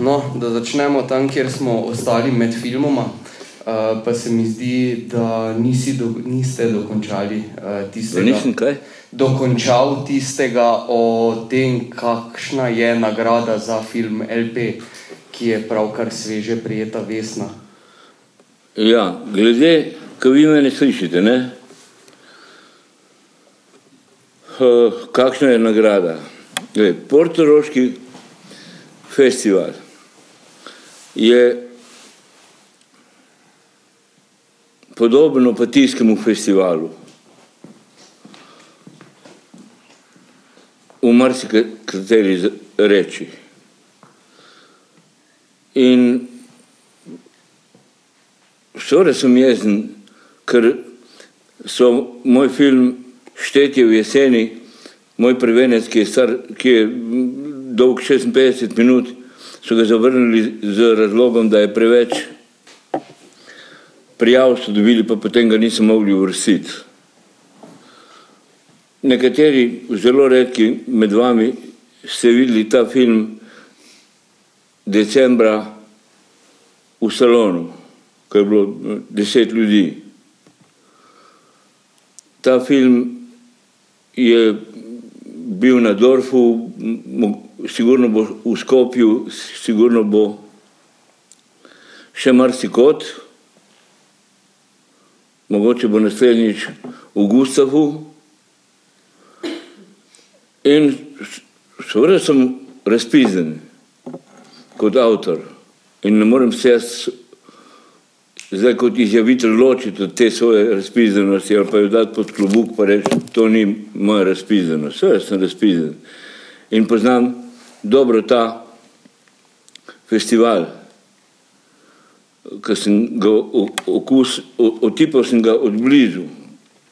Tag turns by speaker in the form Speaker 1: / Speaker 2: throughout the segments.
Speaker 1: No, da začnemo tam, kjer smo ostali med filmoma. Uh, pa se mi zdi, da nisi do, niste dokončali uh, tistega.
Speaker 2: Nisem kaj?
Speaker 1: Dokončal tistega o tem, kakšna je nagrada za film LP, ki je pravkar sveže prijeta Vesna.
Speaker 2: Ja, glede, ko vi me ne slišite, ne? Uh, kakšna je nagrada? Glede, Portoroški festival je podoben opatijskemu festivalu. V marsikateri reči. In seveda sem jezen, ker so moj film Štetje v jeseni, moj prvenec, ki je, star, ki je dolg 56 minut, so ga zavrnili z razlogom, da je preveč prijav so dobili, pa potem ga niso mogli uvrstiti. Nekateri, zelo redki med vami, ste videli ta film decembra v salonu, ko je bilo deset ljudi. Ta film je bil na Dorfu, sigurno bo v Skopju, sigurno bo še marsikot, mogoče bo naslednjič v Gustavu. In seveda sem razpizen kot avtor in ne morem se jaz zdaj kot izjavitelj ločiti od te svoje razpizenosti ali pa jo dati pod klobuk pa reči, to ni moja razpizenost. Seveda sem razpizen in poznam dobro ta festival ki sem ga okus, otipal sem ga od blizu.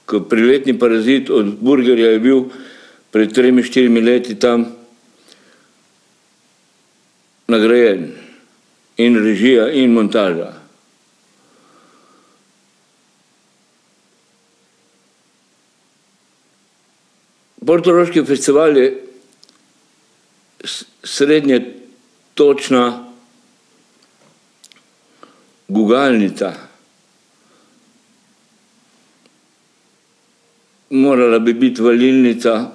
Speaker 2: Ko priletni parazit od burgerja je bil pred tremi, štirimi leti tam nagrajen in režija in montaža. Portoroški festival je srednje točna gugalnica. Morala bi biti valilnica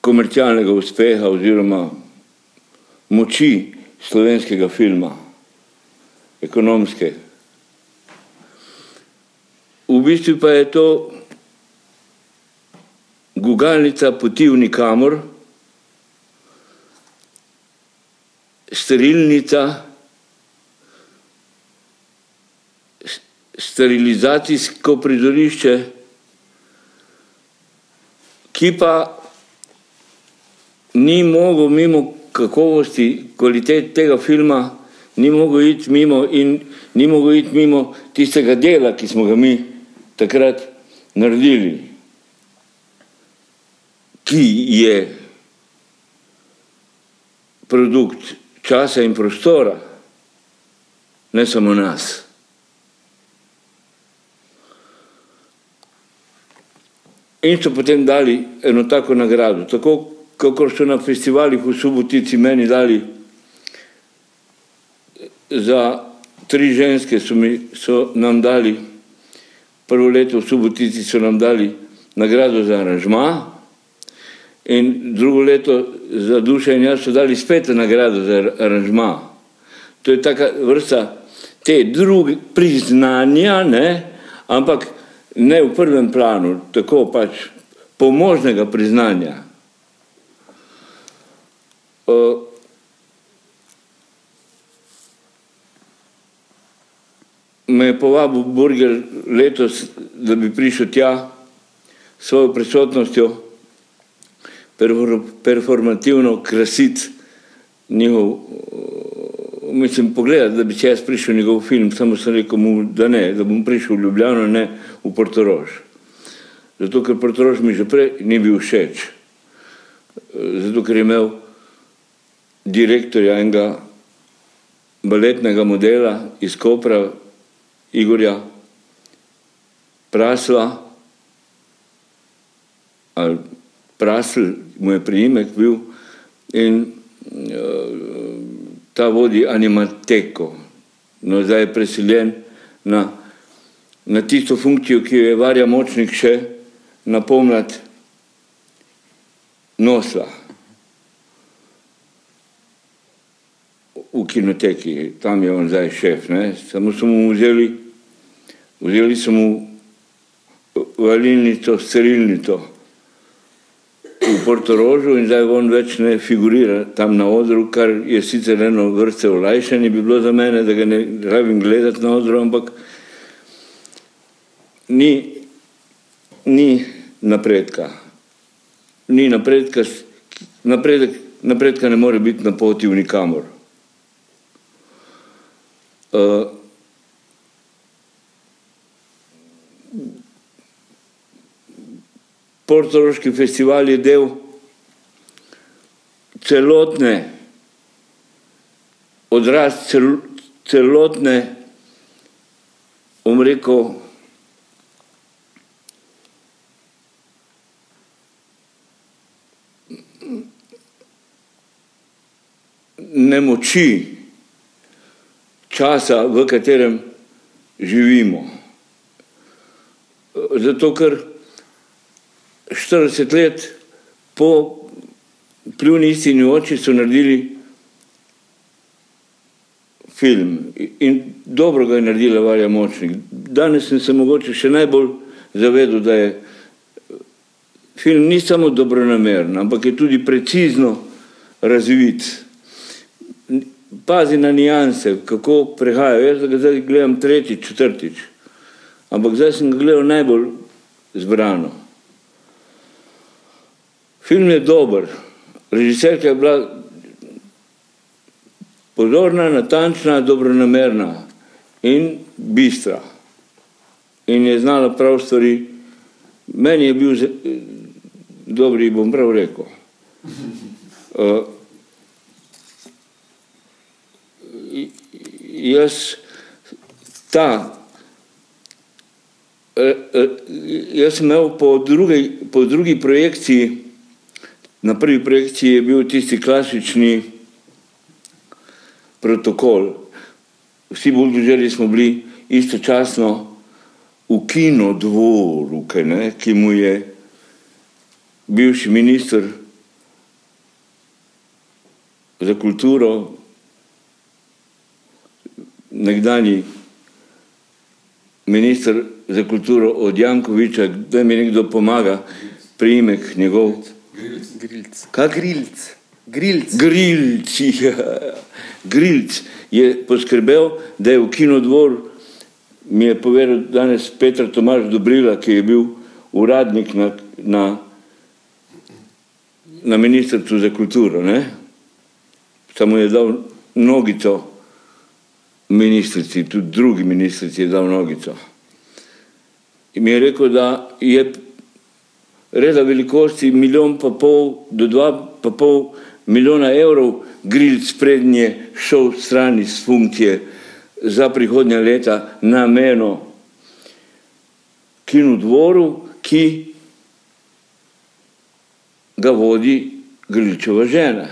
Speaker 2: komercialnega uspeha oziroma moči slovenskega filma, ekonomske. V bistvu pa je to gugalnica poti v nikamor, sterilnica, sterilizacijsko prizorišče, ki pa ni mogel mimo kakovosti, kvalitet tega filma, ni mogel iti mimo in ni mogel iti mimo tistega dela, ki smo ga mi takrat naredili, ki je produkt časa in prostora, ne samo nas. In so potem dali eno tako nagrado, tako kakor so na festivalih v Subotici meni dali za tri ženske, so, mi, so nam dali, prvo leto v Subotici so nam dali nagrado za aranžma, In drugo leto za dušo in jaz so dali spet nagrado za aranžma. To je taka vrsta te druge priznanja, ne? ampak ne v prvem planu, tako pač pomožnega priznanja. Uh, me je povabil Burger letos, da bi prišel tja s svojo prisotnostjo performativno krasiti njihov, mislim, pogledati, da bi če jaz prišel njegov film, samo sem rekel mu, da ne, da bom prišel v Ljubljano, ne v Portorož. Zato, ker Portorož mi že prej ni bil všeč. Zato, ker je imel direktorja enega baletnega modela iz Kopra, Igorja Prasla, ali Prasl, mu je priimek bil, in uh, ta vodi animateko. No, zdaj je preseljen na, na tisto funkcijo, ki jo je Varja Močnik še napomnat nosla. V kinoteki, tam je on zdaj šef, ne? samo so mu vzeli, vzeli so mu valilnico, sterilnico v Portorožu in zdaj on več ne figurira tam na odru, kar je sicer eno vrste olajšanje bi bilo za mene, da ga ne rabim gledati na odru, ampak ni, ni napredka. Ni napredka, napredek, napredka ne more biti na poti v nikamor. Uh, Portoroški festival je del celotne, odraz cel, celotne, bom rekel, nemoči časa, v katerem živimo. Zato, ker 40 let po pljuni istini oči so naredili film in dobro ga je naredila Varja Močnik. Danes sem se mogoče še najbolj zavedel, da je film ni samo dobronameren, ampak je tudi precizno razvit. Pazi na nijanse, kako prehajajo. Jaz ga zdaj gledam tretjič, četrtič. Ampak zdaj sem ga gledal najbolj zbrano. Film je dober, režiserka je bila pozorna, natančna, dobronamerna in bistra. In je znala prav stvari. Meni je bil dobri, bom prav rekel. Uh, jaz ta, uh, uh, jaz sem imel po drugi, po drugi projekciji Na prvi projekciji je bil tisti klasični protokol. Vsi buldožeri smo bili istočasno v kinodvoru, ne, ki mu je bivši minister za kulturo, nekdani minister za kulturo od Jankoviča, da mi nekdo pomaga, priimek njegov.
Speaker 1: Grilc.
Speaker 2: Kaj
Speaker 1: grilc? Grilc.
Speaker 2: Grilc, ja. grilc je poskrbel, da je v kinodvor, mi je povedal danes Petr Tomaž Dobrila, ki je bil uradnik na, na, na ministrstvu za kulturo. Ne? Samo je dal nogico ministrici, tudi drugi ministrici je dal nogico. In mi je rekel, da je reda velikosti milijon pa pol do dva pa pol milijona evrov grilc prednje šel strani s funkcije za prihodnja leta nameno kinu dvoru, ki ga vodi Grilčeva žena.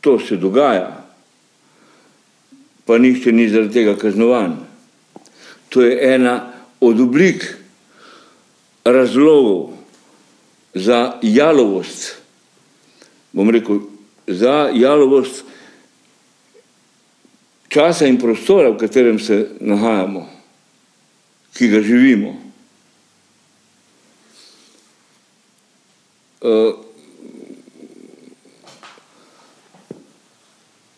Speaker 2: To se dogaja, pa nihče ni zaradi tega kaznovan. To je ena od oblik razlogov za jalovost, bom rekel, za jalovost časa in prostora, v katerem se nahajamo, ki ga živimo. Eh,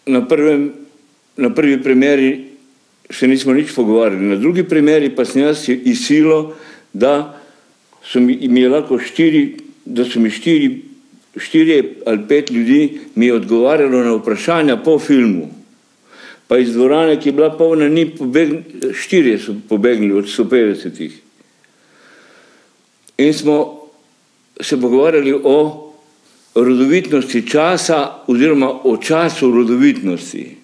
Speaker 2: na, prvem, na prvi primeri še nismo nič pogovarjali, na drugi primeri pa sem jaz izsilo, da mi je lahko štiri, da so mi štiri, štiri ali pet ljudi mi je odgovarjalo na vprašanja po filmu. Pa iz dvorane, ki je bila polna, ni pobegli, štiri so pobegli od 150. In smo se pogovarjali o rodovitnosti časa oziroma o času rodovitnosti.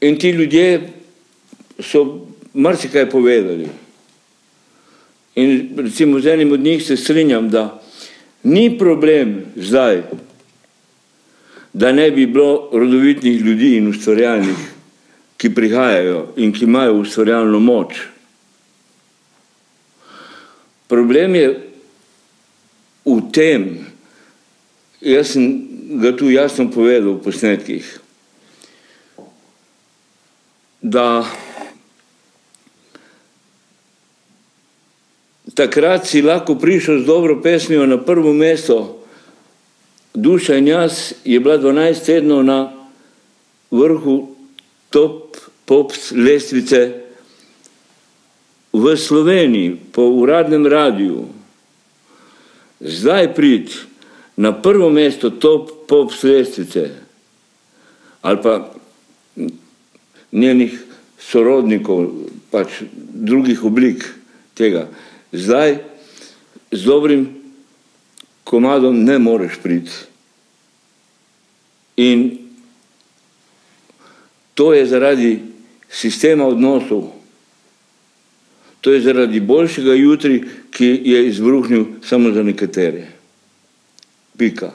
Speaker 2: In ti ljudje so marsikaj povedali. In recimo z enim od njih se strinjam, da ni problem zdaj, da ne bi bilo rodovitnih ljudi in ustvarjalnih, ki prihajajo in ki imajo ustvarjalno moč. Problem je v tem, jaz sem ga tu jasno povedal v posnetkih, da takrat si lahko prišel z dobro pesmijo na prvo mesto, Duša in jaz je bila 12 tednov na vrhu top pop lestvice v Sloveniji, po uradnem radiju. Zdaj prid na prvo mesto top pop lestvice ali pa njenih sorodnikov, pač drugih oblik tega. Zdaj z dobrim komadom ne moreš priti. In to je zaradi sistema odnosov, to je zaradi boljšega jutri, ki je izbruhnil samo za nekatere. Pika.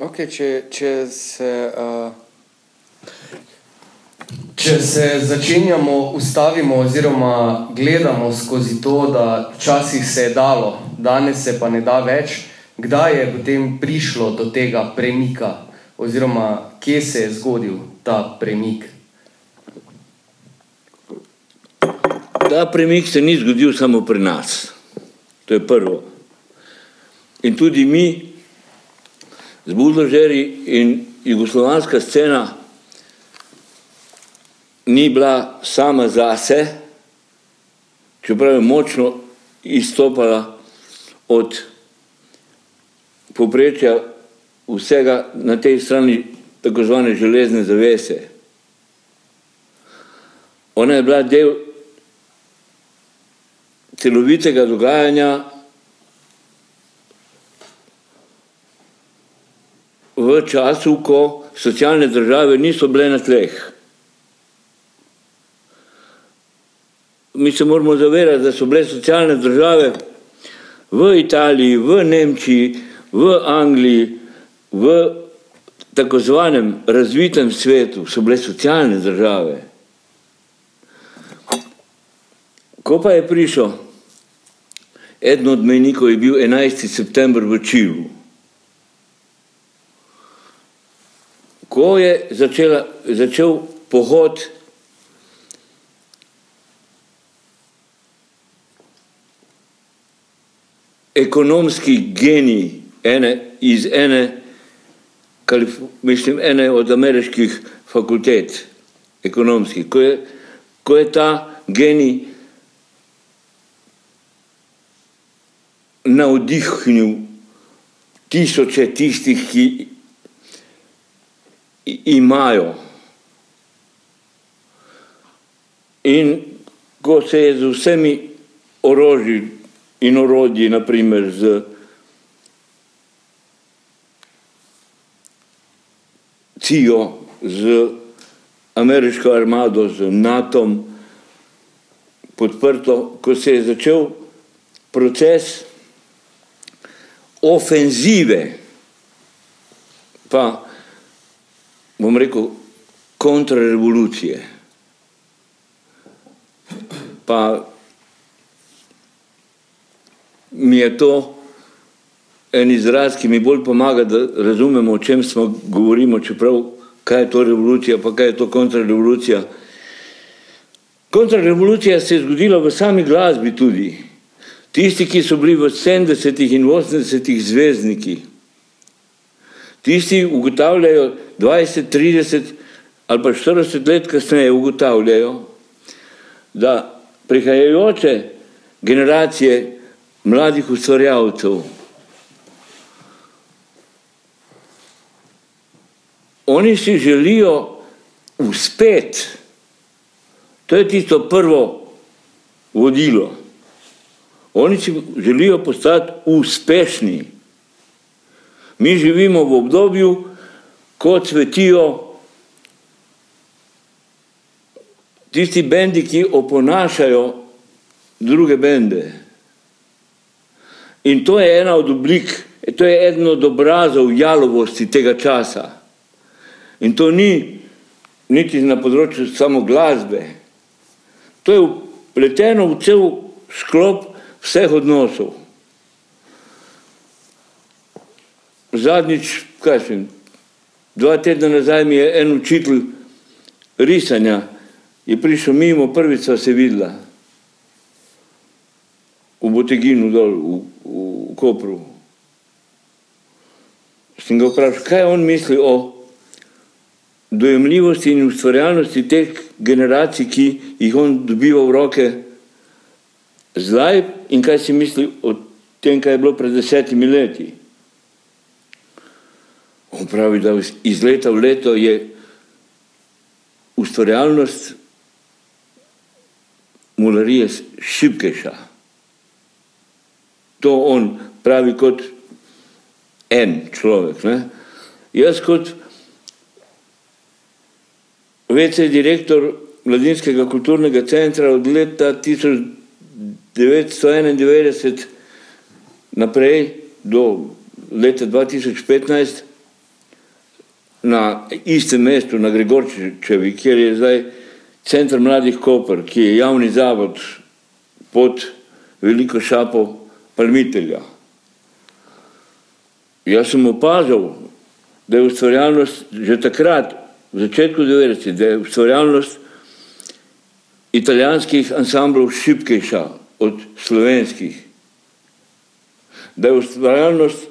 Speaker 1: Okay, če, če se uh, Če se začenjamo, ustavimo, oziroma gledamo skozi to, da včasih se je dalo, danes se pa ne da več, kdaj je potem prišlo do tega premika, oziroma kje se je zgodil ta premik?
Speaker 2: Ta premik se ni zgodil samo pri nas, to je prvo. In tudi mi, z buldožeri in jugoslovanska scena, ni bila sama zase, čeprav je močno izstopala od poprečja vsega na tej strani tako zvane železne zavese. Ona je bila del celovitega dogajanja v času, ko socialne države niso bile na tleh. Mi se moramo zavedati, da so bile socialne države v Italiji, v Nemčiji, v Angliji, v tako zvanem razvitem svetu, so bile socialne države. Ko pa je prišel, eden od menikov je bil 11. september v Čilu. Ko je začela, začel pohod ekonomski genij ene, iz ene, mislim, ene od ameriških fakultet, ekonomskih, ko je, ko je ta genij navdihnil tisoče tistih, ki imajo. In ko se je z vsemi orožji in orodji, naprimer z CIO, z ameriško armado, z NATO, podprto, ko se je začel proces ofenzive, pa bom rekel kontrarevolucije, pa mi je to en izraz, ki mi bolj pomaga, da razumemo, o čem smo govorimo, čeprav kaj je to revolucija, pa kaj je to kontrarevolucija. Kontrarevolucija se je zgodila v sami glasbi tudi. Tisti, ki so bili v 70-ih in 80-ih zvezdniki, tisti ugotavljajo 20, 30 ali pa 40 let kasneje ugotavljajo, da prihajajoče generacije mladih ustvarjalcev. Oni si želijo uspeti, to je tisto prvo vodilo. Oni si želijo postati uspešni. Mi živimo v obdobju, ko cvetijo tisti bendi, ki oponašajo druge bende. In to je ena od oblik, to je eden od obrazov jalovosti tega časa. In to ni niti na področju samo glasbe. To je upleteno v cel sklop vseh odnosov. Zadnjič, kaj sem, dva tedna nazaj mi je en učitelj risanja, je prišel mimo, prvič sva se videla v Boteginu dol, v, v, v Kopru. Sem ga vprašal, kaj on misli o dojemljivosti in ustvarjalnosti teh generacij, ki jih on dobiva v roke zdaj in kaj si misli o tem, kaj je bilo pred desetimi leti. On pravi, da iz leta v leto je ustvarjalnost mularije šibkejša. To on pravi kot en človek. Ne? Jaz kot vece direktor Mladinskega kulturnega centra od leta 1991 naprej do leta 2015 na istem mestu, na Gregorčevi, kjer je zdaj Centr mladih Koper, ki je javni zavod pod veliko šapo palmitelja. Jaz sem opazil, da je ustvarjalnost že takrat, v začetku 90, da je ustvarjalnost italijanskih ansamblov šipkejša od slovenskih. Da je ustvarjalnost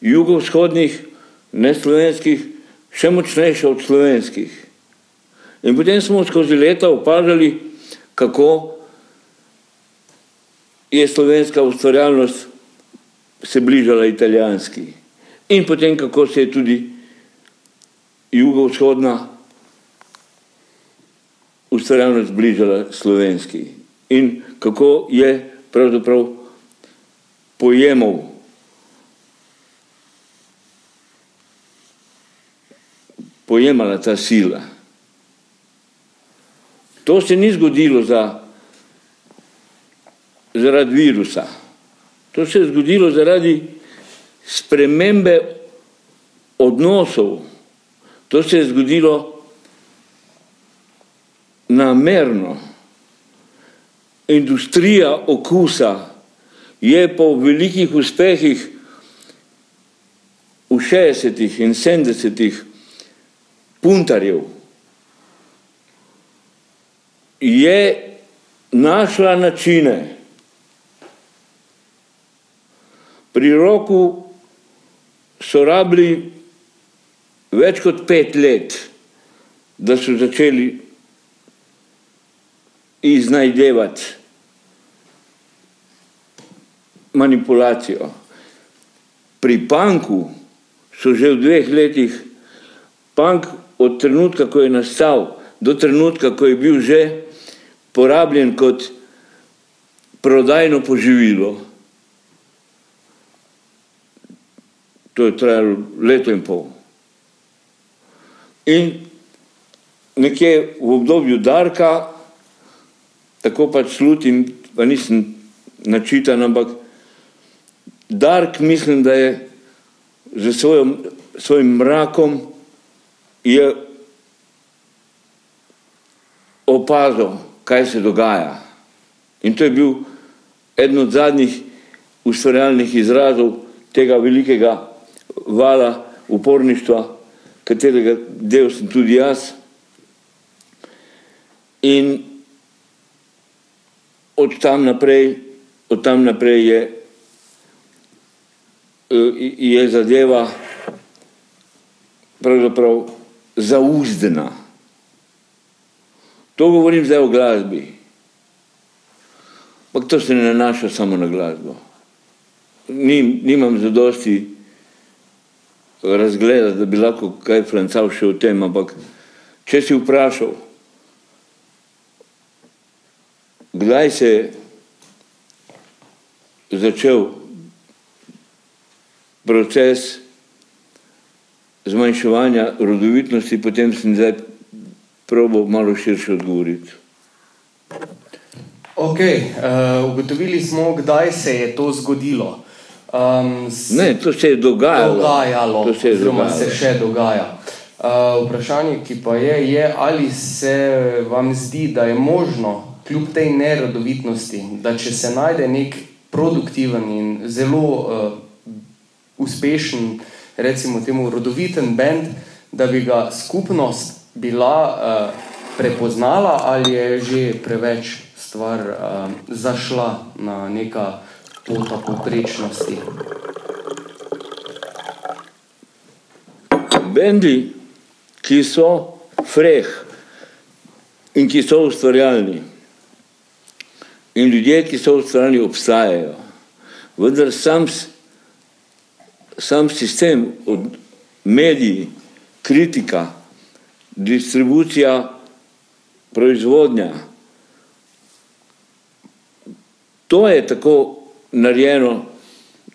Speaker 2: jugovzhodnih, neslovenskih, še močnejša od slovenskih. In potem smo skozi leta opažali, kako je slovenska ustvarjalnost se bližala italijanski. In potem kako se je tudi jugovzhodna ustvarjalnost bližala slovenski. In kako je pravzaprav pojemal pojemala ta sila. To se ni zgodilo za, zaradi virusa. To se je zgodilo zaradi spremembe odnosov. To se je zgodilo namerno. Industrija okusa je po velikih uspehih v 60-ih in 70-ih puntarjev je našla načine. Pri roku so rabili več kot pet let, da so začeli iznajdevati manipulacijo. Pri panku so že v dveh letih, pank od trenutka, ko je nastal, do trenutka, ko je bil že porabljen kot prodajno poživilo. To je trajalo leto in pol. In nekje v obdobju Darka, tako pač slutim, pa nisem načitan, ampak Dark mislim, da je z svojim mrakom je opazil, kaj se dogaja. In to je bil eden od zadnjih ustvarjalnih izrazov tega velikega vala uporništva, katerega del sem tudi jaz. In od tam naprej, od tam naprej je, je zadeva pravzaprav zauzdna. To govorim zdaj o glasbi. Ampak to se ne nanaša samo na glasbo. Nim, nimam zadosti razgleda, da bi lahko kaj francal še o tem, ampak če si vprašal, kdaj se je začel proces zmanjševanja rodovitnosti, potem sem zdaj probo malo širše odgovoriti.
Speaker 1: Ok, uh, ugotovili smo, kdaj se je to zgodilo. Um, s-
Speaker 2: Ne, to se je dogajalo.
Speaker 1: dogajalo,
Speaker 2: To se je
Speaker 1: oziroma
Speaker 2: dogajalo.
Speaker 1: se še dogaja. Uh, vprašanje, ki pa je, je, ali se vam zdi, da je možno, kljub tej nerodovitnosti, da če se najde nek produktiven in zelo uh, uspešen, recimo temu rodoviten bend, da bi ga skupnost bila uh, prepoznala ali je že preveč stvar uh, zašla na neka pota poprečnosti.
Speaker 2: Bendi, ki so freh in ki so ustvarjalni, in ljudje, ki so ustvarjalni, obstajajo. Vendar sam, sam sistem, od mediji, kritika, distribucija, proizvodnja, to je tako narejeno,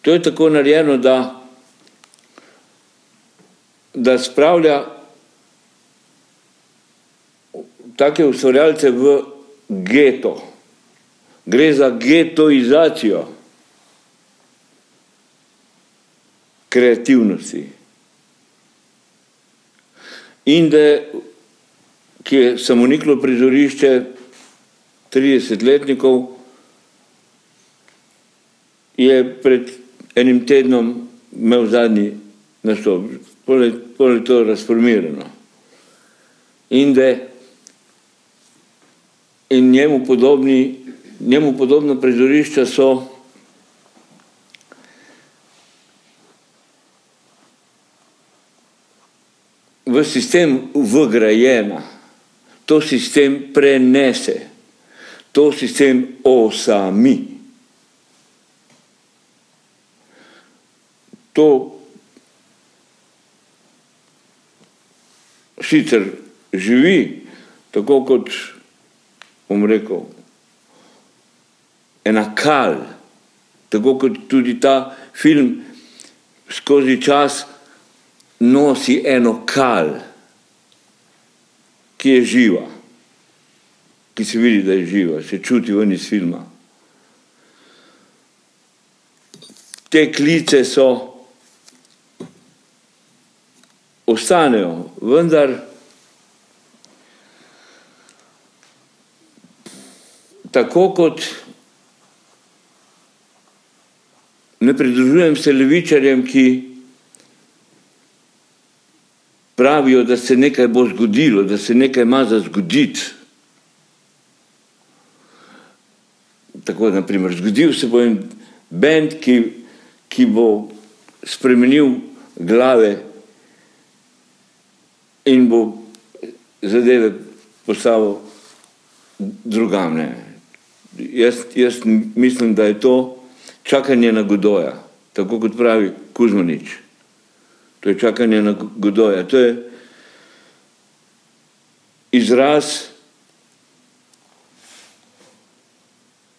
Speaker 2: to je tako narejeno, da da spravlja take ustvarjalce v geto. Gre za getoizacijo kreativnosti. In da je samoniklo prizorišče 30-letnikov, je pred enim tednom imel zadnji nastop, pol je to razformirano. In da in njemu podobni, njemu podobna prizorišča so v sistem vgrajena, to sistem prenese, to sistem osami. To sicer živi, tako kot bom rekel, ena kal, tako kot tudi ta film skozi čas nosi eno kal, ki je živa, ki se vidi, da je živa, se čuti ven iz filma. Te klice so, ostanejo, vendar tako kot ne pridružujem se levičarjem, ki pravijo, da se nekaj bo zgodilo, da se nekaj ima za zgoditi. Tako, naprimer, zgodil se bo en bend, ki, ki bo spremenil glave in bo zadeve postavil drugam. Ne. Jaz, jaz mislim, da je to čakanje na Godoja, tako kot pravi Kuzmanič. To je čakanje na Godoja. To je izraz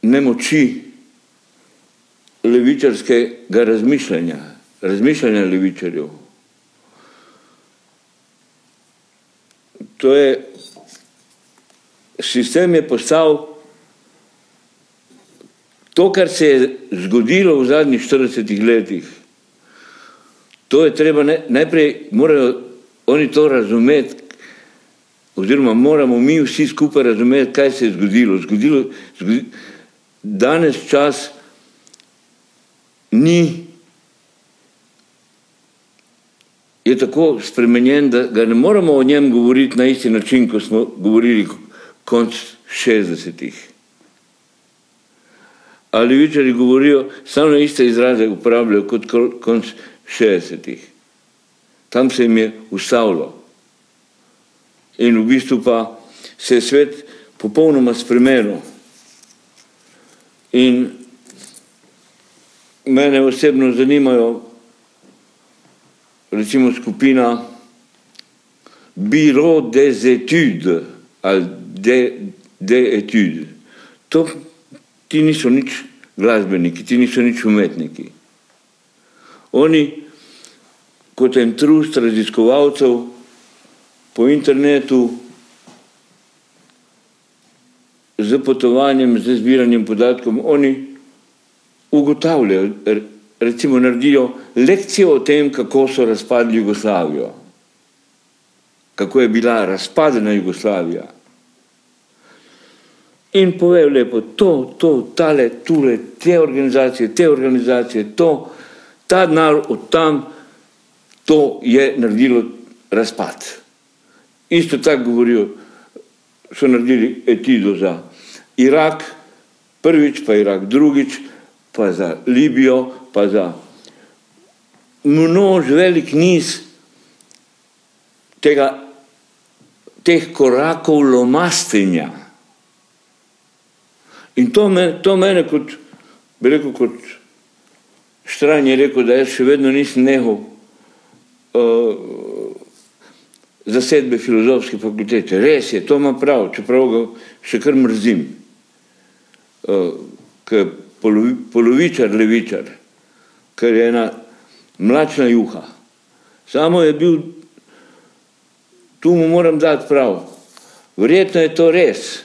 Speaker 2: nemoči levičarskega razmišljanja, razmišljanja levičarjev. To je, sistem je postal to, kar se je zgodilo v zadnjih 40 letih. To je treba ne, najprej, morajo oni to razumeti, oziroma moramo mi vsi skupaj razumeti, kaj se je zgodilo. zgodilo zgodi, danes čas ni, je tako spremenjen, da ga ne moramo o njem govoriti na isti način, kot smo govorili konc 60-ih. Ali vičari govorijo, samo iste izraze uporabljajo kot konc 60-ih. Tam se jim je ustavilo. In v bistvu pa se je svet popolnoma spremenil. In mene osebno zanimajo recimo skupina Biro des études ali de, de études. To ti niso nič glasbeniki, ti niso nič umetniki. Oni kot en trust raziskovalcev po internetu z potovanjem, z zbiranjem podatkov, oni ugotavljajo, recimo naredijo lekcijo o tem, kako so razpadli Jugoslavijo, kako je bila razpadena Jugoslavija. In povejo lepo, to, to, tale, tule, te organizacije, te organizacije, to, ta denar od tam, to je naredilo razpad. Isto tako govorijo, so naredili etido za Irak, prvič pa Irak, drugič pa za Libijo, pa za množ velik niz tega, teh korakov lomastenja. In to, me, to mene kot, bi rekel, kot štran je rekel, da jaz še vedno nisem nehal uh, zasedbe filozofske fakultete. Res je, to ima prav, čeprav ga še kar mrzim. Uh, ker polovi, polovičar, levičar, ker je ena mlačna juha. Samo je bil, tu mu moram dati prav. Verjetno je to res.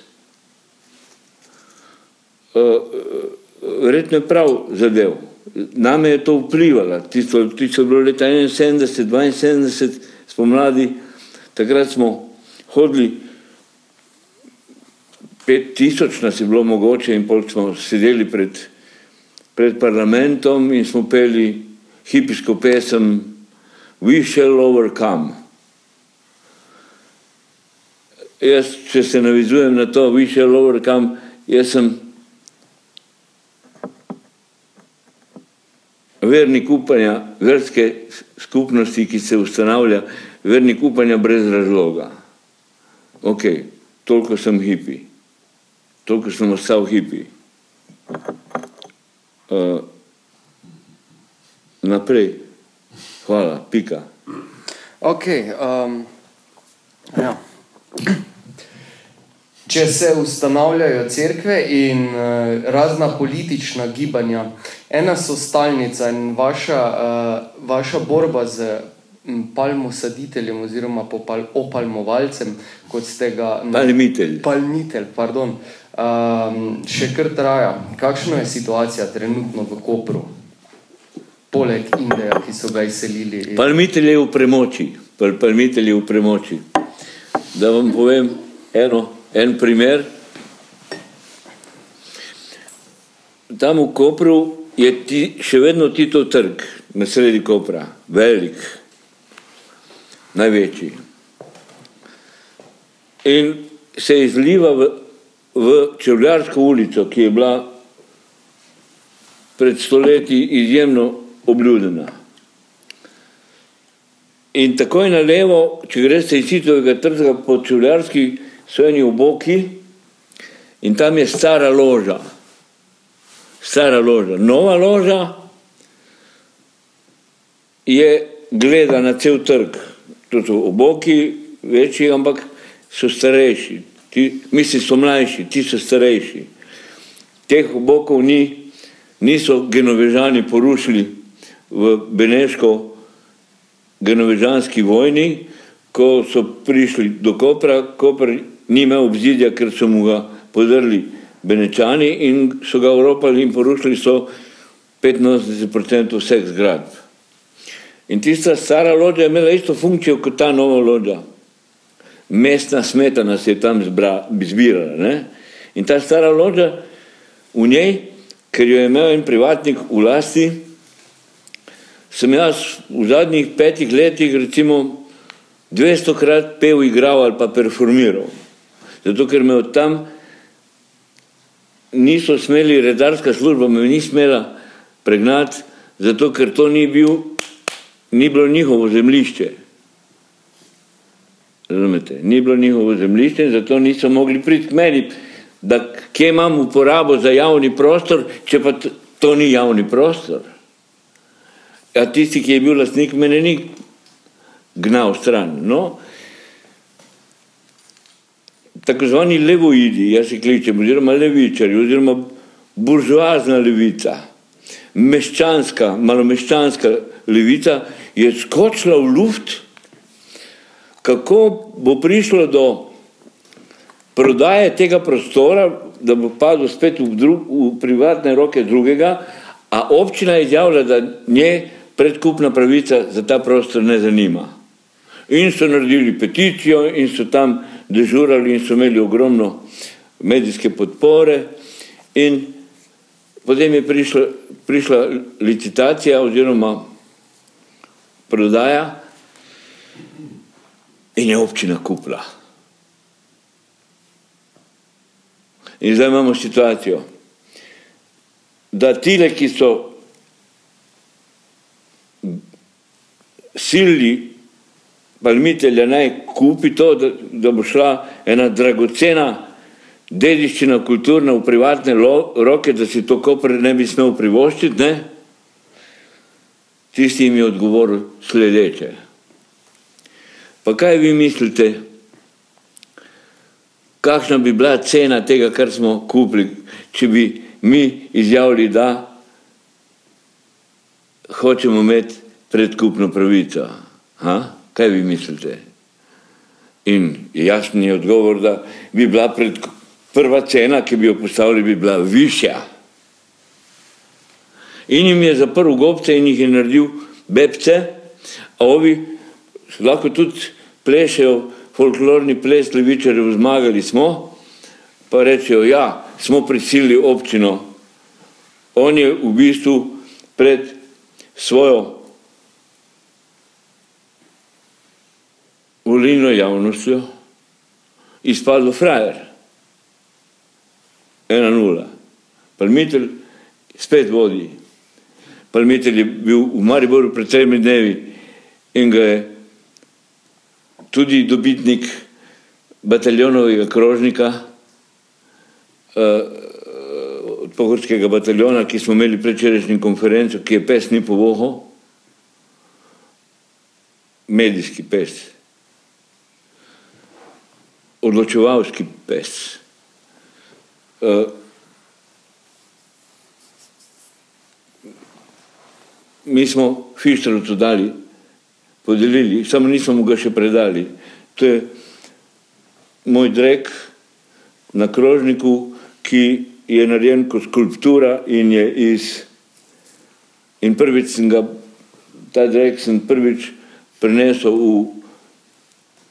Speaker 2: Eh, verjetno je prav zadev. Name je to vplivalo, tisto, tisto je bilo leta 71, 72, spomladi, takrat smo hodili, pet tisoč nas je bilo mogoče in pol smo sedeli pred, pred parlamentom in smo peli hipijsko pesem We shall overcome. Jaz, če se navizujem na to, we shall overcome, jaz sem vernik upanja, verske skupnosti, ki se ustanavlja, vernik upanja brez razloga. Ok, toliko sem hipi, toliko sem ostal hipi. Uh, naprej, hvala, pika.
Speaker 1: Ok, um, ja. Če se ustanavljajo cerkve in uh, razna politična gibanja, ena so stalnica in vaša, uh, vaša borba z palmosaditeljem oziroma popal, opalmovalcem, kot ste ga
Speaker 2: Palmitelj.
Speaker 1: Palmitelj, pardon, um, še kar traja. Kakšna je situacija trenutno v Kopru? Poleg Indeja, ki so ga izselili.
Speaker 2: Palmitelj je v premoči. Pal, palmitelj je v premoči. Da vam povem eno en primer. Tam v Kopru je ti, še vedno Tito trg na sredi Kopra, velik, največji. In se izliva v, v Čevljarsko ulico, ki je bila pred stoletji izjemno obljudena. In takoj na levo, če greste iz Titovega trga po Čevljarski, so eni oboki in tam je stara loža. Stara loža. Nova loža je gleda na cel trg. To so oboki večji, ampak so starejši. Ti, mislim, so mlajši, ti so starejši. Teh obokov ni, niso genovežani porušili v Beneško genovežanski vojni, ko so prišli do Kopra, Koper ni imel obzidja, ker so mu ga podrli Benečani in so ga oropali in porušili so 85% vseh zgradb. In tista stara lođa je imela isto funkcijo kot ta nova lođa. Mestna smetana se je tam zbra, zbirala. Ne? In ta stara lođa v njej, ker jo je imel en privatnik v lasti, sem jaz v zadnjih petih letih recimo 200 krat pev, igral ali pa performiral. Zato, ker me od tam niso smeli, redarska služba me ni smela pregnati, zato ker to ni, bil, ni bilo njihovo zemljišče. Razumete? Ni bilo njihovo zemljišče in zato niso mogli priti k meni, da kje imam uporabo za javni prostor, če pa to ni javni prostor. A tisti, ki je bil lastnik, mene ni gnal stran. No, tako zvani levoidi, jaz jih kličem, oziroma levičari, oziroma buržoazna levica, meščanska, malomeščanska levica je skočila v luft, kako bo prišlo do prodaje tega prostora da bo padel spet v, drug, v privatne roke drugega, a občina je izjavila, da nje predkupna pravica za ta prostor ne zanima. In so naredili peticijo in so tam dežurali in so imeli ogromno medijske podpore in potem je prišla, prišla licitacija oziroma prodaja in je občina kupila. In zdaj imamo situacijo, da tile, ki so silili palmitelja naj kupi to, da, da bo šla ena dragocena dediščina kulturna v privatne lo, roke, da si to kopr ne bi smel privoščiti, ne? Tisti jim je odgovoril sledeče. Pa kaj vi mislite, kakšna bi bila cena tega, kar smo kupili, če bi mi izjavili, da hočemo imeti predkupno pravico? Ha? Kaj vi mislite? In jasen je odgovor, da bi bila pred, prva cena, ki bi jo postavili, bi bila višja. In jim je zaprl gobce in jih je naredil bebce, a ovi lahko tudi plešejo folklorni ples levičarjev, zmagali smo, pa rečejo, ja, smo prisilili občino. On je v bistvu pred svojo volilno javnostjo izpadlo frajer. Ena nula. Palmitelj spet vodi. Palmitelj je bil v Mariboru pred tremi dnevi in ga je tudi dobitnik bataljonovega krožnika, od pohorskega bataljona, ki smo imeli prečerajšnji konferenco, ki je pes ni povoho, medijski pes odločevalski pes. Uh, mi smo Fištrovcu dali, podelili, samo nismo mu ga še predali. To je moj drek na krožniku, ki je narejen kot skulptura in je iz in prvič sem ga, ta drek sem prvič prenesel v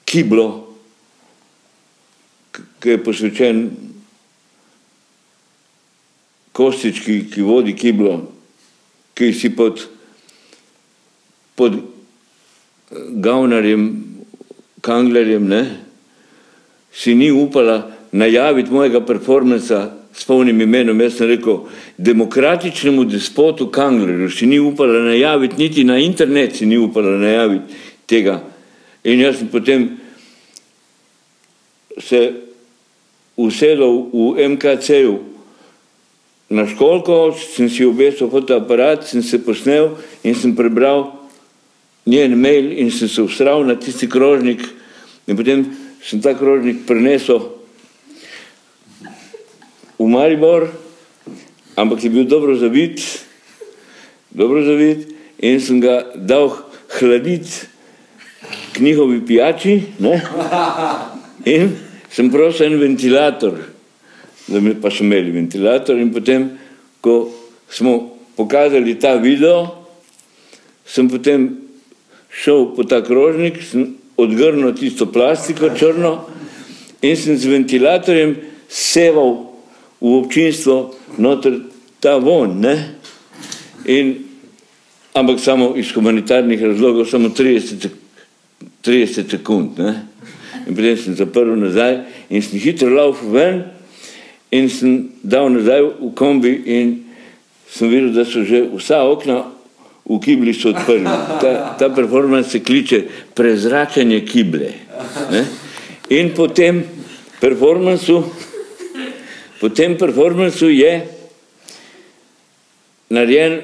Speaker 2: kiblo ki je posvečen kostički, ki vodi kiblo, ki si pod, pod gavnarjem, kanglerjem, ne, si ni upala najaviti mojega performansa s polnim imenom. Jaz sem rekel, demokratičnemu despotu kanglerju si ni upala najaviti, niti na internet si ni upala najaviti tega. In jaz sem potem se usedel v MKC-ju na školko, sem si obesil fotoaparat, sem se posnel in sem prebral njen mail in sem se ustral na tisti krožnik in potem sem ta krožnik prenesel v Maribor, ampak je bil dobro zavit, dobro zavit in sem ga dal hladiti k njihovi pijači, ne? In sem prosil en ventilator, da mi pa so imeli ventilator in potem, ko smo pokazali ta video, sem potem šel po ta krožnik, sem odgrnil tisto plastiko črno in sem z ventilatorjem seval v občinstvo noter ta von, ne? In, ampak samo iz humanitarnih razlogov, samo 30, 30 sekund, ne? in potem sem zaprl nazaj in sem hitro laufal ven in sem dal nazaj v kombi in sem videl, da so že vsa okna v kibli so odprli. Ta, ta performance se kliče prezračanje kible. Ne? In po tem performancu, po tem performancu je narejen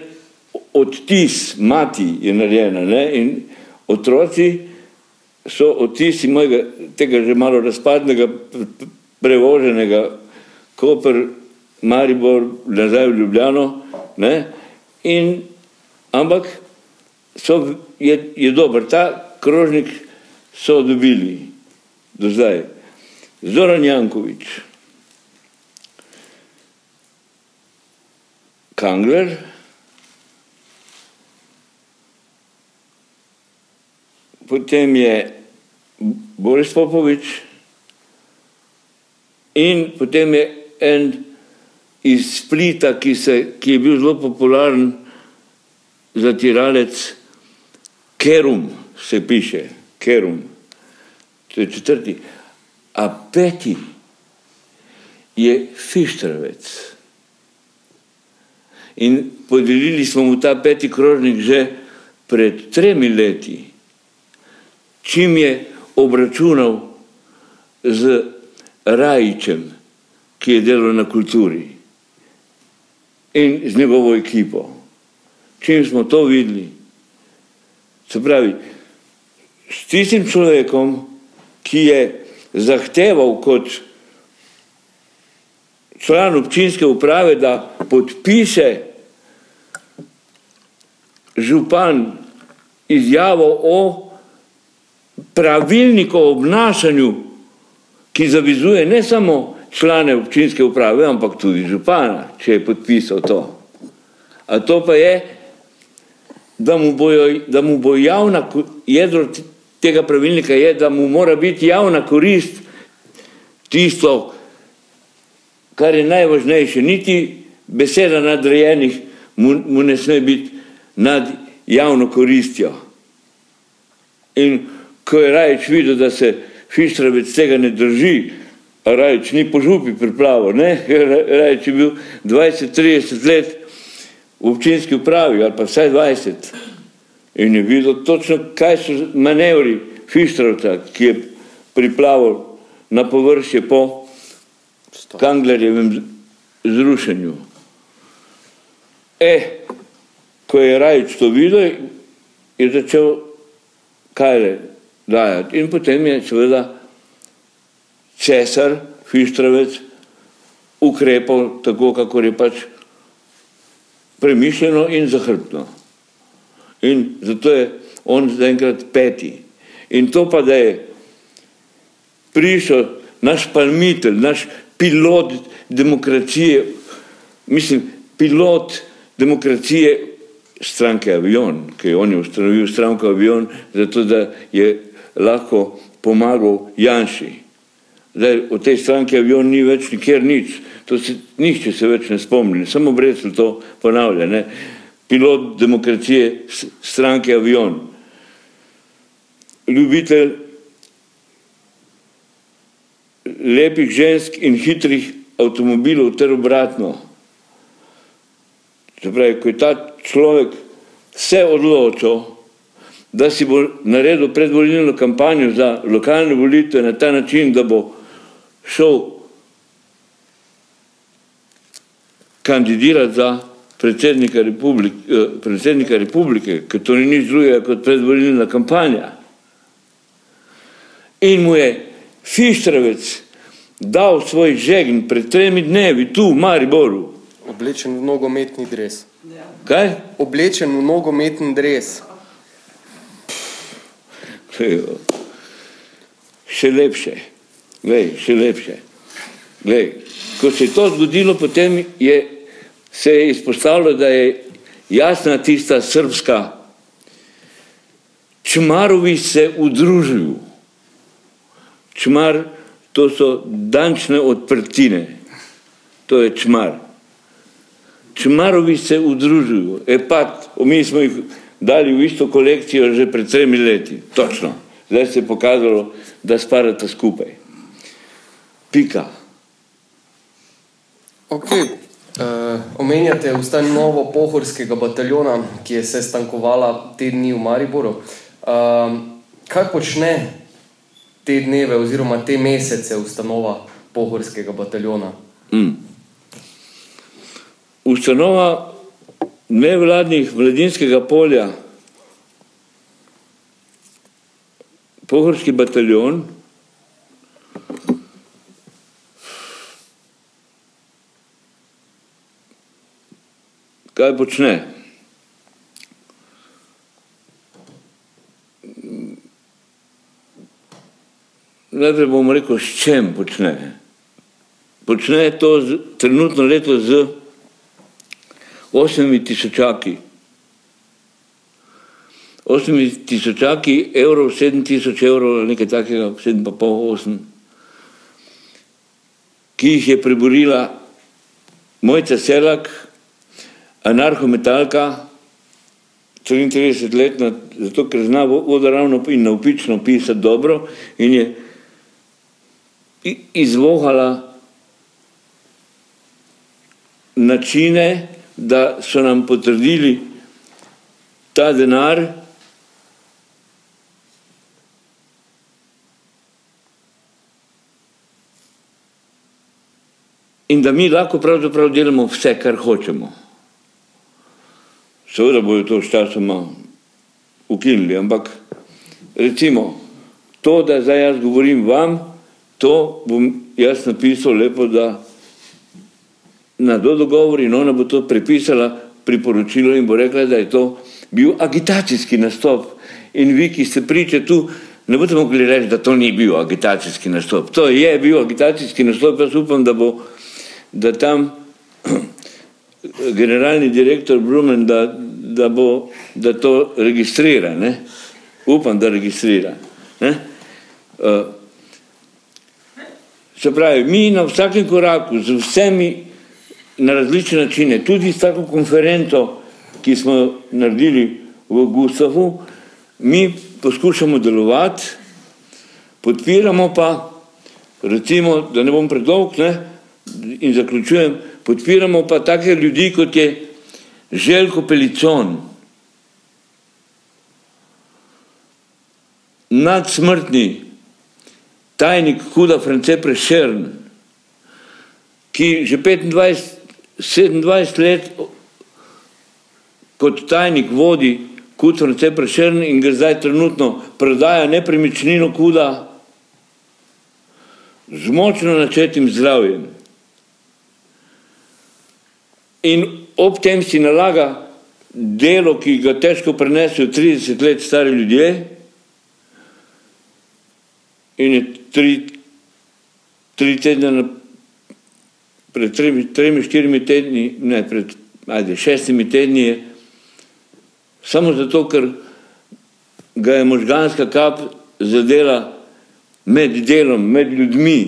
Speaker 2: odtis, mati je narejena ne? in otroci so odtisi mojega, tega že malo razpadnega, prevoženega Koper, Maribor, nazaj v Ljubljano, ne? in ampak so, je, je dober, ta krožnik so dobili do zdaj. Zoran Jankovič, Kangler, potem je Boris Popovič in potem je en iz Splita, ki, se, ki je bil zelo popularen zatiralec, Kerum se piše, Kerum, to je četrti, a peti je Fištravec. In podelili smo mu ta peti krožnik že pred tremi leti, čim je obračunal z Rajičem, ki je delal na kulturi in z njegovo ekipo. Čim smo to videli, se pravi, s tistim človekom, ki je zahteval kot član občinske uprave, da podpiše župan izjavo o pravilniku o obnašanju, ki zavizuje ne samo člane občinske uprave, ampak tudi župana, če je podpisal to. A to pa je, da mu, bojo, da mu bo javna, jedro tega pravilnika je, da mu mora biti javna korist tisto, kar je najvažnejše. Niti beseda nadrejenih mu, mu ne sme biti nad javno koristjo. In ko je Rajč videl, da se Fištravec tega ne drži, Rajč ni po župi priplaval, ne? Rajč je bil 20-30 let v občinski upravi, ali pa vsaj 20. In je videl točno, kaj so manevri Fištravca, ki je priplaval na površje po Kanglerjevem zrušenju. E, ko je Rajč to videl, je začel kaj dajati. In potem je seveda cesar, Fištravec, ukrepal tako, kako je pač premišljeno in zahrbtno. In zato je on zaenkrat peti. In to pa, da je prišel naš palmitelj, naš pilot demokracije, mislim, pilot demokracije stranke Avion, ki je on je ustanovil stranko Avion, zato da je lahko pomagal Janši. Zdaj, v tej stranki Avion ni več nikjer nič, to se nišče se več ne spomni, samo Brecel to ponavlja, ne. Pilot demokracije stranke Avion. Ljubitelj lepih žensk in hitrih avtomobilov ter obratno. Se pravi, ko je ta človek se odločil, da si bo naredil predvolilno kampanjo za lokalne volitve na ta način, da bo šel kandidirati za predsednika republike, predsednika republike, ker to ni nič drugega kot predvolilna kampanja. In mu je Fištravec dal svoj žegn pred tremi dnevi tu v Mariboru.
Speaker 1: Oblečen v nogometni dres.
Speaker 2: Kaj?
Speaker 1: Oblečen v nogometni dres.
Speaker 2: Še lepše. Glej, še lepše. Glej, ko se je to zgodilo, potem je, se je izpostavilo, da je jasna tista srpska čmarovi se udružuju. Čmar, to so dančne odprtine. To je čmar. Čmarovi se udružuju. E pa, mi smo jih dali v isto kolekcijo že pred tremi leti. Točno. Zdaj se je pokazalo, da spadata skupaj. Pika.
Speaker 1: Ok. Uh, omenjate ustanovo pohorskega bataljona, ki je se stankovala te dni v Mariboru. Uh, kaj počne te dneve oziroma te mesece ustanova pohorskega bataljona?
Speaker 2: Mm. Ustanova nevladnih mladinskega polja, pohorski bataljon, kaj počne? Najprej bom rekel, s čem počne. Počne to z, trenutno leto z osmimi tisočaki. Osmimi tisočaki evrov, sedem tisoč evrov, nekaj takega, sedem pa pol, osem, ki jih je preborila Mojca Selak, anarhometalka, 33 letna, zato ker zna vodoravno in navpično pisati dobro in je izvohala načine, da so nam potrdili ta denar, in da mi lahko pravzaprav delamo vse, kar hočemo. Seveda bojo to sčasoma ukinili, ampak recimo to, da zdaj jaz govorim vam, to bom jaz napisal lepo, da na do dogovor in ona bo to prepisala priporočilo in bo rekla, da je to bil agitacijski nastop. In vi, ki ste priče tu, ne boste mogli reči, da to ni bil agitacijski nastop. To je bil agitacijski nastop, jaz upam, da bo da tam generalni direktor Brumen, da, da bo, da to registrira, ne? upam, da registrira. Ne? Uh, se pravi, mi na vsakem koraku z vsemi na različne načine, tudi s tako konferenco, ki smo naredili v Gustavu, mi poskušamo delovati, podpiramo pa, recimo, da ne bom predolg, ne, in zaključujem, podpiramo pa take ljudi, kot je Željko Pelicon, nadsmrtni tajnik Huda France Prešern, ki že 25 27 let kot tajnik vodi Kud France Prešern in ga zdaj trenutno prodaja nepremičnino Kuda z močno načetim zdravjem. In ob tem si nalaga delo, ki ga težko prenesejo 30 let stari ljudje in je tri, tri tedne na pred tremi, tremi, štirimi tedni, ne, pred ajde, šestimi tedni je, samo zato, ker ga je možganska kap zadela med delom, med ljudmi,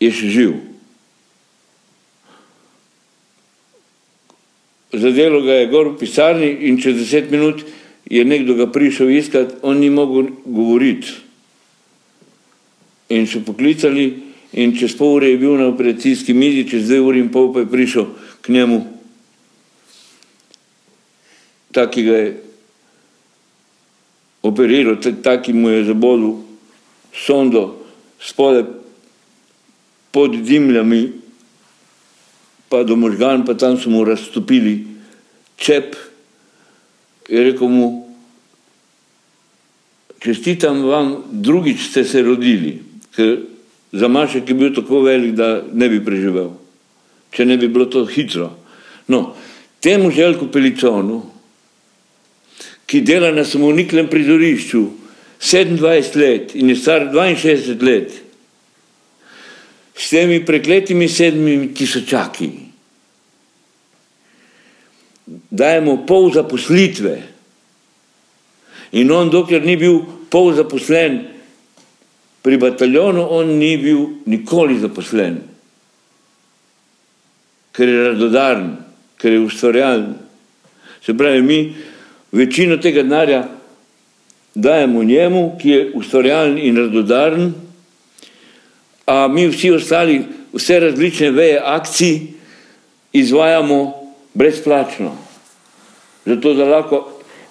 Speaker 2: je še živ. Zadelo ga je gor v pisarni in čez deset minut je nekdo ga prišel iskat, on ni mogel govoriti. In so poklicali, in čez pol ure je bil na operacijski mizi, čez dve uri in pol pa je prišel k njemu, taki ga je operiral, taki mu je zabodil sondo spode pod dimljami, pa do možgan, pa tam so mu razstopili čep, je rekel mu, čestitam vam, drugič ste se rodili, ker Zamašek je bil tako velik, da ne bi preživel, če ne bi bilo to hitro. No, temu željku Peliconu, ki dela na samoniklem prizorišču 27 let in je star 62 let, s temi prekletimi sedmimi tisočaki, dajemo pol zaposlitve. In on, dokler ni bil pol zaposlen, Pri bataljonu on ni bil nikoli zaposlen, ker je radodaren, ker je ustvarjalen. Se pravi, mi večino tega denarja dajemo njemu, ki je ustvarjalen in radodaren, a mi vsi ostali, vse različne veje akcij izvajamo brezplačno. Zato, da lahko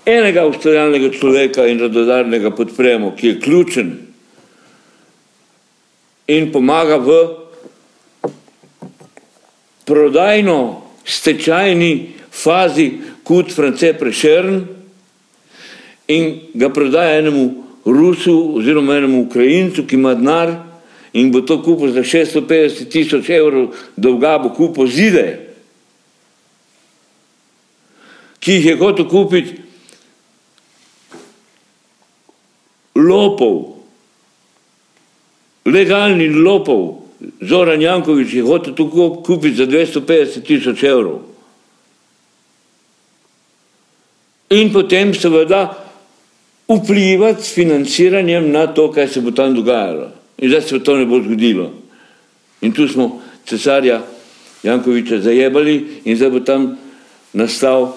Speaker 2: enega ustvarjalnega človeka in radodarnega podpremo, ki je ključen in pomaga v prodajno stečajni fazi kot France Prešern in ga prodaja enemu Rusu oziroma enemu Ukrajincu, ki ima denar in bo to kupil za 650 tisoč evrov dolga, bo kupil zide, ki jih je hotel kupiti lopov, legalni lopov, Zoran Jankovič je hotel to kupiti za 250 tisoč evrov. In potem seveda vplivati s financiranjem na to, kaj se bo tam dogajalo. In zdaj se to ne bo zgodilo. In tu smo cesarja Jankoviča zajebali in zdaj bo tam nastal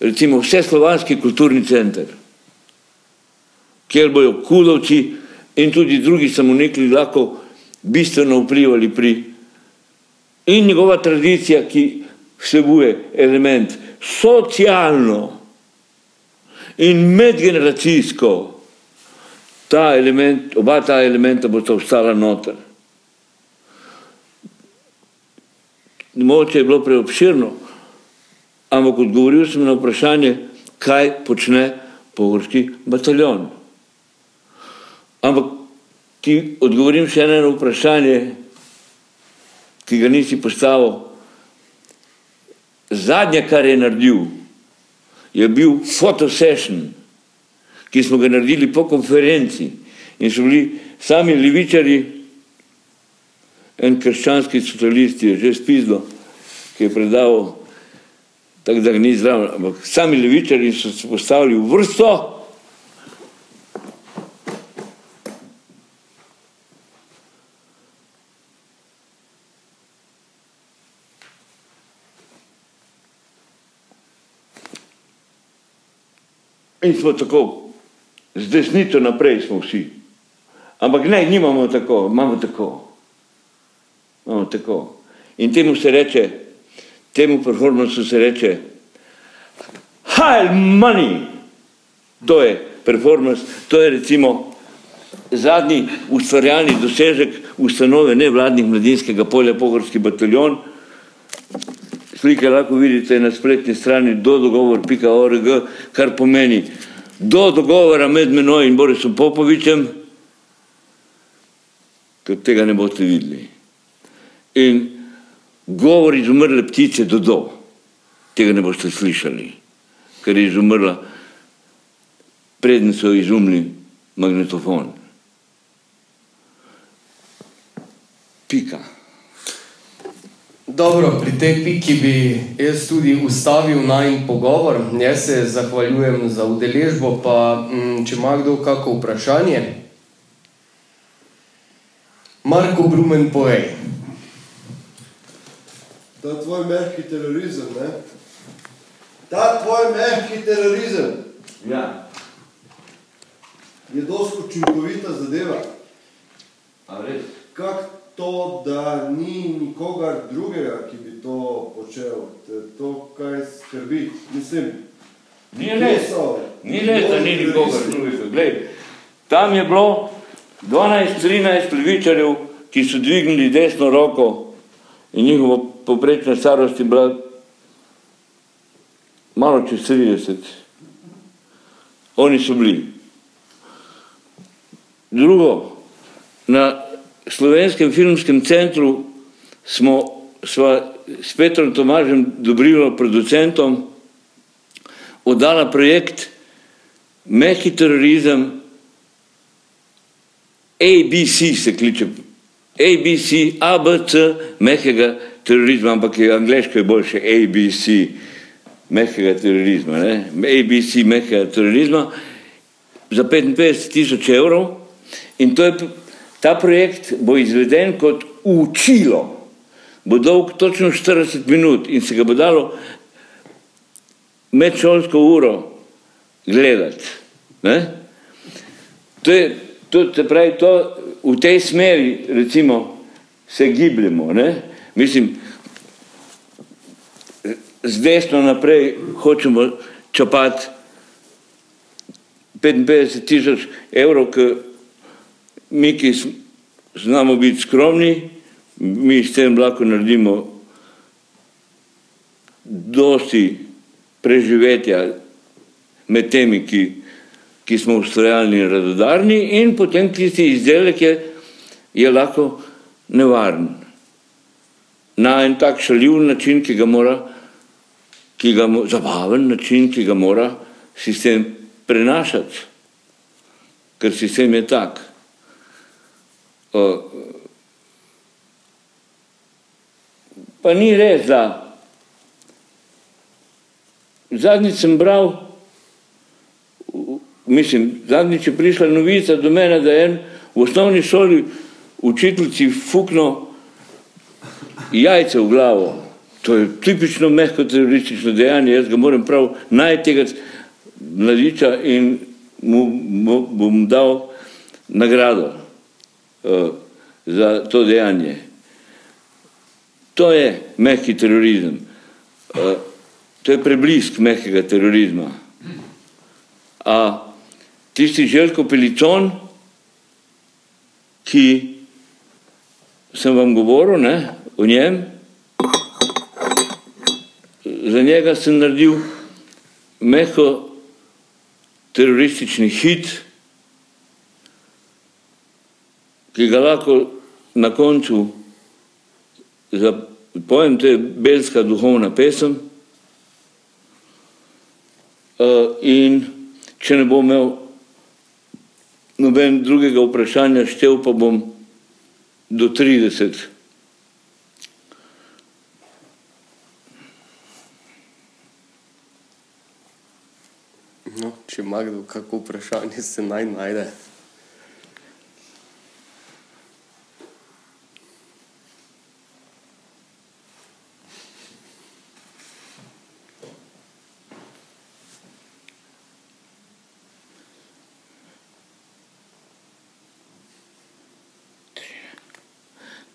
Speaker 2: recimo vse slovanski kulturni center, kjer bojo kulovci in tudi drugi samonikli lahko bistveno vplivali pri in njegova tradicija, ki vsebuje element socialno in medgeneracijsko, ta element, oba ta elementa bosta ostala noter. Moče je bilo preobširno, ampak odgovoril sem na vprašanje, kaj počne pogorski bataljon. Ampak ti odgovorim še eno vprašanje, ki ga nisi postavil. Zadnje, kar je naredil, je bil fotosession, ki smo ga naredili po konferenci in so bili sami levičari, en krščanski socialist je že spizlo, ki je predaval, tako da ga ni zdravo, ampak sami levičari so se postavili v vrsto. In smo tako, z desnico naprej smo vsi. Ampak ne, nimamo tako, imamo tako. Imamo tako. In temu se reče, temu performansu se reče High money. To je performance, to je recimo zadnji ustvarjalni dosežek ustanove nevladnih mladinskega polja Pogorski bataljon, Slike lahko vidite na spletni strani dodogovor.org, kar pomeni do dogovora med menoj in Borisom Popovičem, ker tega ne boste videli. In govor izumrle ptice do do, tega ne boste slišali, ker je izumrla, predn so izumli magnetofon. Pika.
Speaker 1: Dobro, pri tej piki bi jaz tudi ustavil naj pogovor. Jaz se zahvaljujem za udeležbo, pa m, če ima kdo kako vprašanje. Marko Brumen, povej.
Speaker 3: Ta tvoj mehki terorizem, ne? Ta tvoj mehki terorizem
Speaker 2: Ja,
Speaker 3: je dosti učinkovita zadeva.
Speaker 2: a res?
Speaker 3: Kak to, da ni nikogar drugega, ki bi to počel, te to kaj skrbi. Mislim,
Speaker 2: Ni res,
Speaker 3: so
Speaker 2: ni res, da ni nikogar drugega. Glej, tam je bilo 12-13 levičarjev, ki so dvignili desno roko in njihova poprečna starost je bila malo čez 30. Oni so bili. Drugo, na slovenskem filmskem centru smo sva s Petrom Tomažem Dobrilo, producentom, oddala projekt Mehki terorizem, ABC se kliče, ABC, ABC, mehkega terorizma, ampak je angliško je boljše, ABC, mehkega terorizma, ne? ABC, mehkega terorizma, za 55 tisoč evrov. In to je, ta projekt bo izveden kot učilo, bo dolg točno 40 minut in se ga bo dalo medšolsko uro gledati. Ne? To je, to, se pravi, to, v tej smeri recimo se gibljemo. Ne? Mislim, z desno naprej hočemo čopati 55 tisoč evrov, ki mi, ki znamo biti skromni, mi s tem lahko naredimo dosti preživetja med temi, ki, ki smo ustrajalni in radodarni in potem tisti izdelek je, je lahko nevaren. Na en tak šaljiv način, ki ga mora, ki ga, zabaven način, ki ga mora sistem prenašati, ker sistem je tak. Pa ni res, da zadnjič sem bral, mislim, zadnjič je prišla novica do mene, da je en v osnovni šoli učiteljici fukno jajce v glavo. To je tipično mehko teroristično dejanje, jaz ga moram prav najti tega mladiča in mu, mu bom dal nagrado za to dejanje. To je mehki terorizem. To je preblisk mehkega terorizma. A tisti Željko Pelicon, ki sem vam govoril ne, o njem, za njega sem naredil mehko teroristični hit, ki ga lahko na koncu zapojem, to je belska duhovna pesem. Uh, in če ne bom imel noben drugega vprašanja, štev pa bom do 30.
Speaker 1: No, če ima kdo kako vprašanje, se naj najde.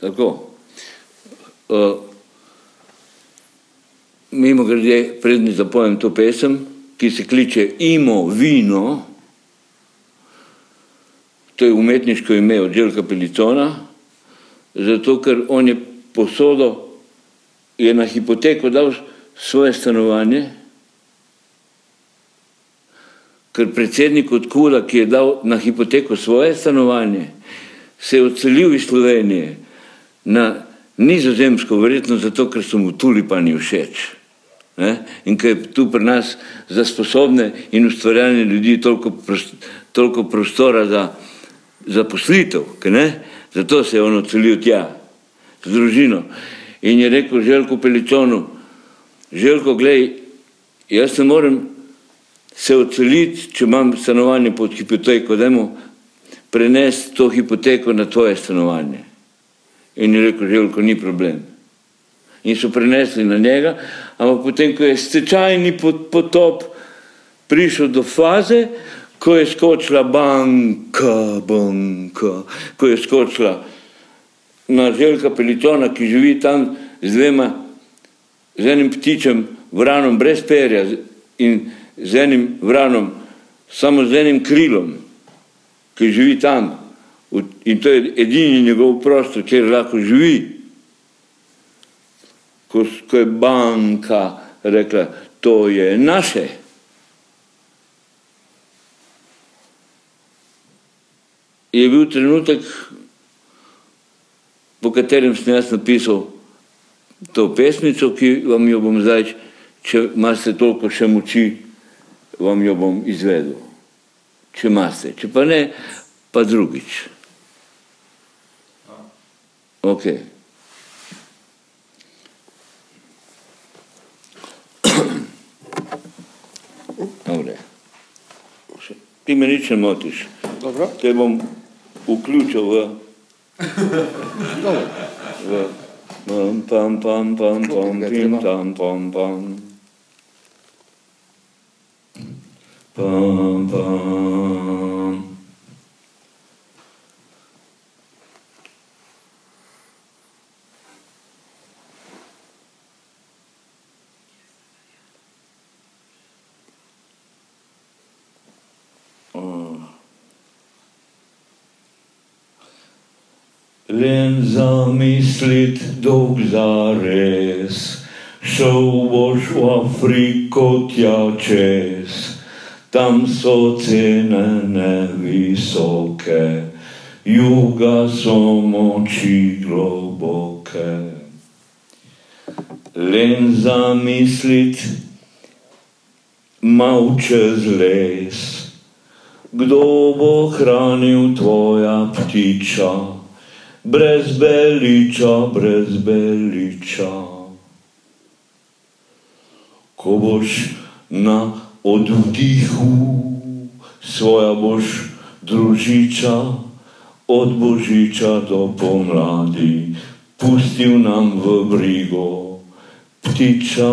Speaker 2: Tako. Uh, mimo grede, prednji zapojem to pesem, ki se kliče Imo vino, to je umetniško ime od Željka Pelicona, zato ker on je posodo, je na hipoteko dal svoje stanovanje, ker predsednik od Kula, ki je dal na hipoteko svoje stanovanje, se je odselil iz Slovenije na nizozemsko, verjetno zato, ker so mu tulipani všeč. Ne? In ker je tu pri nas za sposobne in ustvarjalne ljudi toliko, toliko prostora za zaposlitev, zato se je on odselil tja z družino. In je rekel Željko Peliconu, Željko, glej, jaz ne morem se odseliti, če imam stanovanje pod hipoteko, dajmo prenesti to hipoteko na tvoje stanovanje. In je rekel, Željko, ni problem. In so prenesli na njega, ampak potem, ko je stečajni potop prišel do faze, ko je skočila banka, banka, ko je skočila na Željka Pelicona, ki živi tam z dvema, z enim ptičem, vranom brez perja in z enim vranom, samo z enim krilom, ki živi tam. In to je edini njegov prostor, kjer lahko živi. Ko, ko je banka rekla, to je naše. Je bil trenutek, po katerem sem jaz napisal to pesmico, ki vam jo bom zdaj, če imate toliko še moči, vam jo bom izvedel. Če imate, če pa ne, pa drugič. Ok. Dobre. Ti me nič ne motiš.
Speaker 1: Dobro.
Speaker 2: Te bom vključil v...
Speaker 1: Dobro.
Speaker 2: v pam, pam, pam, pam, pam, pim, tam, pam, pam. Pam, pam. Len zamislit dolg za res, šel boš v Afriko tja čez, tam so cene nevisoke, juga so moči globoke. Len zamislit mal čez les, kdo bo hranil tvoja ptiča, brez beliča, brez beliča. ko boš na oddihu, svoja boš družiča, od božiča do pomladi, pustil nam v brigo ptiča.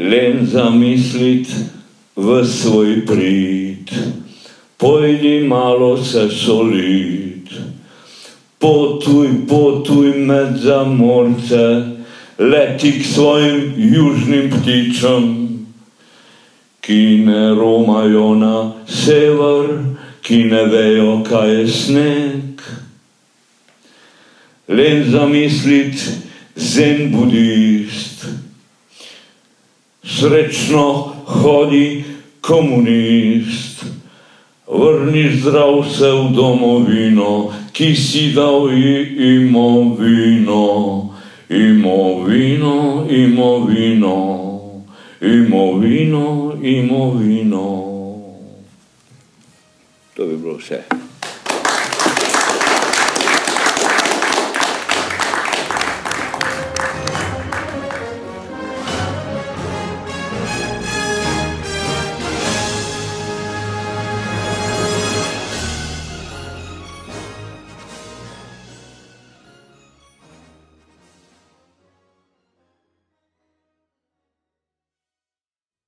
Speaker 2: Len zamislit v svoj prid, pojdi malo se solit, potuj, potuj med zamorce, leti k svojim južnim ptičem, ki ne romajo na sever, ki ne vejo, kaj je sneg. Len zamislit zen budist, srečno hodi komunist, vrni zdrav se v domovino, ki si dal ji imovino, imovino, imovino, imovino, imovino. To bi bilo vse.